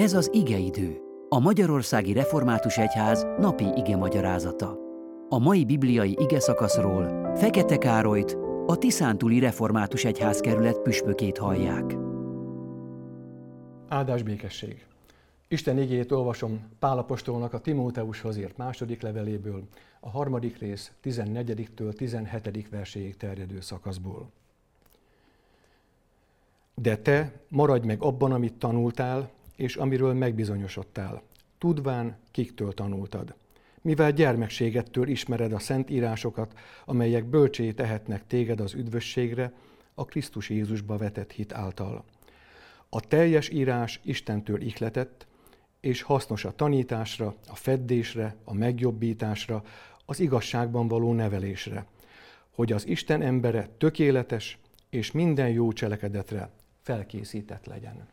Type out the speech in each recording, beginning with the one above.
Ez az igeidő, a Magyarországi Református Egyház napi ige magyarázata. A mai bibliai ige szakaszról Fekete Károlyt, a Tiszántúli Református Egyház kerület püspökét hallják. Áldás békesség! Isten igét olvasom Pálapostolnak a Timóteushoz írt második leveléből, a harmadik rész 14-től 17. verséig terjedő szakaszból. De te maradj meg abban, amit tanultál, és amiről megbizonyosodtál, tudván, kiktől tanultad. Mivel gyermekségettől ismered a szent írásokat, amelyek bölcsé tehetnek téged az üdvösségre, a Krisztus Jézusba vetett hit által. A teljes írás Istentől ihletett, és hasznos a tanításra, a feddésre, a megjobbításra, az igazságban való nevelésre, hogy az Isten embere tökéletes és minden jó cselekedetre felkészített legyen.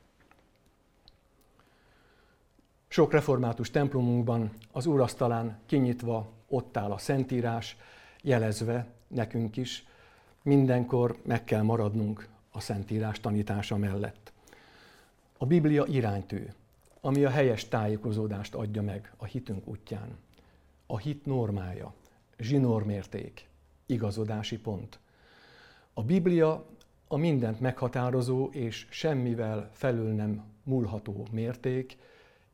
Sok református templomunkban az úrasztalán kinyitva ott áll a Szentírás, jelezve nekünk is, mindenkor meg kell maradnunk a Szentírás tanítása mellett. A Biblia iránytű, ami a helyes tájékozódást adja meg a hitünk útján. A hit normája, zsinórmérték, igazodási pont. A Biblia a mindent meghatározó és semmivel felül nem múlható mérték,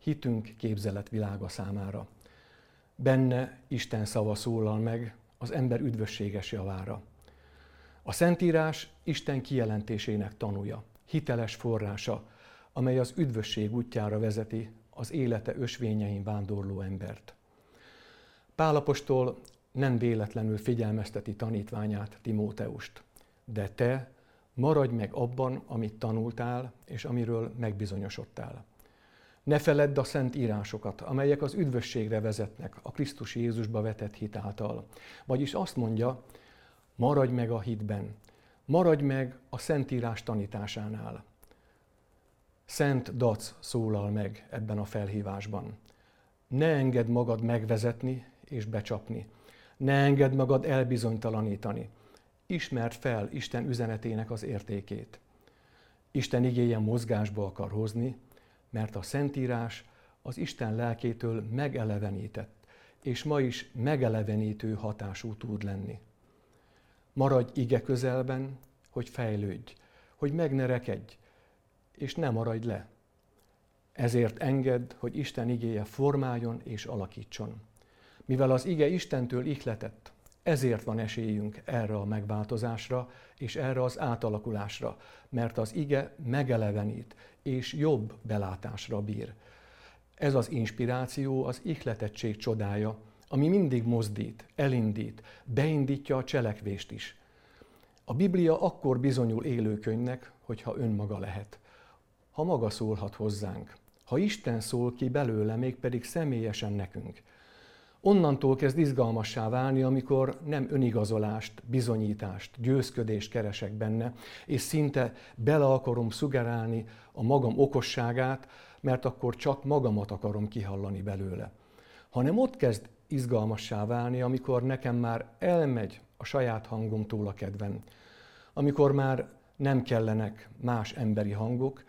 hitünk képzeletvilága számára. Benne Isten szava szólal meg az ember üdvösséges javára. A Szentírás Isten kijelentésének tanúja, hiteles forrása, amely az üdvösség útjára vezeti az élete ösvényein vándorló embert. Pálapostól nem véletlenül figyelmezteti tanítványát, Timóteust, de te maradj meg abban, amit tanultál, és amiről megbizonyosodtál. Ne feledd a szent írásokat, amelyek az üdvösségre vezetnek a Krisztus Jézusba vetett hit által. Vagyis azt mondja, maradj meg a hitben, maradj meg a szentírás tanításánál. Szent dac szólal meg ebben a felhívásban. Ne engedd magad megvezetni és becsapni. Ne engedd magad elbizonytalanítani. Ismerd fel Isten üzenetének az értékét. Isten igéje mozgásba akar hozni, mert a Szentírás az Isten lelkétől megelevenített, és ma is megelevenítő hatású tud lenni. Maradj ige közelben, hogy fejlődj, hogy meg és ne maradj le. Ezért engedd, hogy Isten igéje formáljon és alakítson. Mivel az ige Istentől ihletett, ezért van esélyünk erre a megváltozásra és erre az átalakulásra, mert az ige megelevenít és jobb belátásra bír. Ez az inspiráció az ihletettség csodája, ami mindig mozdít, elindít, beindítja a cselekvést is. A Biblia akkor bizonyul élőkönyvnek, hogyha önmaga lehet. Ha maga szólhat hozzánk, ha Isten szól ki belőle, mégpedig személyesen nekünk – Onnantól kezd izgalmassá válni, amikor nem önigazolást, bizonyítást, győzködést keresek benne, és szinte bele akarom szugerálni a magam okosságát, mert akkor csak magamat akarom kihallani belőle. Hanem ott kezd izgalmassá válni, amikor nekem már elmegy a saját hangomtól a kedvem. Amikor már nem kellenek más emberi hangok,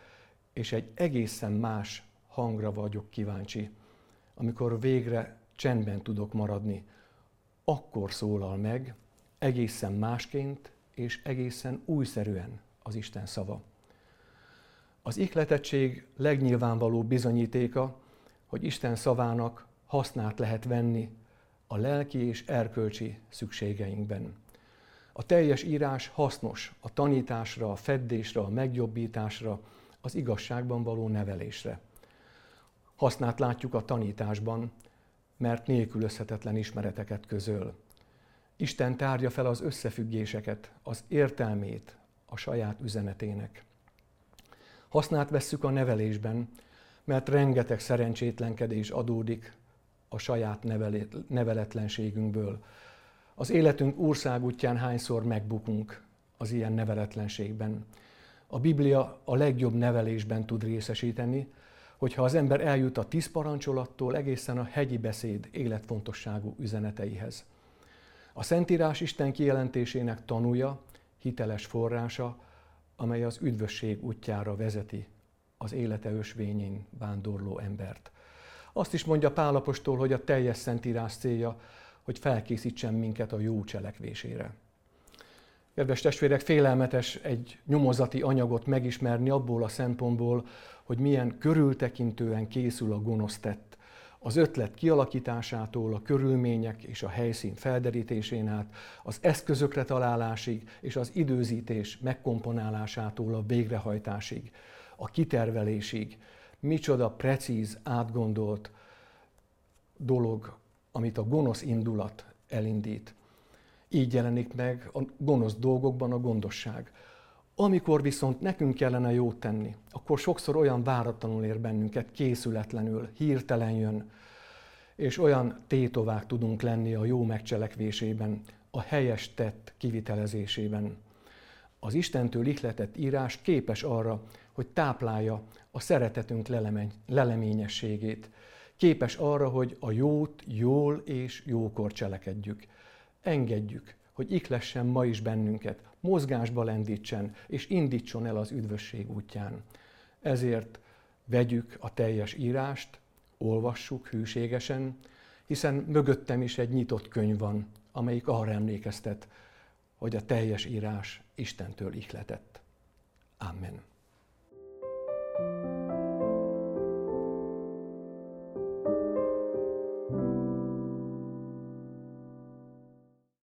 és egy egészen más hangra vagyok kíváncsi. Amikor végre csendben tudok maradni, akkor szólal meg egészen másként és egészen újszerűen az Isten szava. Az ihletettség legnyilvánvaló bizonyítéka, hogy Isten szavának hasznát lehet venni a lelki és erkölcsi szükségeinkben. A teljes írás hasznos a tanításra, a feddésre, a megjobbításra, az igazságban való nevelésre. Hasznát látjuk a tanításban, mert nélkülözhetetlen ismereteket közöl. Isten tárja fel az összefüggéseket, az értelmét a saját üzenetének. Hasznát vesszük a nevelésben, mert rengeteg szerencsétlenkedés adódik a saját neveletlenségünkből. Az életünk útján hányszor megbukunk az ilyen neveletlenségben. A Biblia a legjobb nevelésben tud részesíteni, hogyha az ember eljut a tíz parancsolattól egészen a hegyi beszéd életfontosságú üzeneteihez. A Szentírás Isten kijelentésének tanúja, hiteles forrása, amely az üdvösség útjára vezeti az élete ösvényén vándorló embert. Azt is mondja Pálapostól, hogy a teljes szentírás célja, hogy felkészítsen minket a jó cselekvésére. Kedves testvérek, félelmetes egy nyomozati anyagot megismerni abból a szempontból, hogy milyen körültekintően készül a gonosz tett. Az ötlet kialakításától, a körülmények és a helyszín felderítésén át, az eszközökre találásig és az időzítés megkomponálásától a végrehajtásig, a kitervelésig. Micsoda precíz, átgondolt dolog, amit a gonosz indulat elindít. Így jelenik meg a gonosz dolgokban a gondosság. Amikor viszont nekünk kellene jót tenni, akkor sokszor olyan váratlanul ér bennünket, készületlenül, hirtelen jön, és olyan tétovák tudunk lenni a jó megcselekvésében, a helyes tett kivitelezésében. Az Istentől ihletett írás képes arra, hogy táplálja a szeretetünk leleményességét. Képes arra, hogy a jót jól és jókor cselekedjük engedjük, hogy iklessen ma is bennünket, mozgásba lendítsen, és indítson el az üdvösség útján. Ezért vegyük a teljes írást, olvassuk hűségesen, hiszen mögöttem is egy nyitott könyv van, amelyik arra emlékeztet, hogy a teljes írás Istentől ihletett. Amen.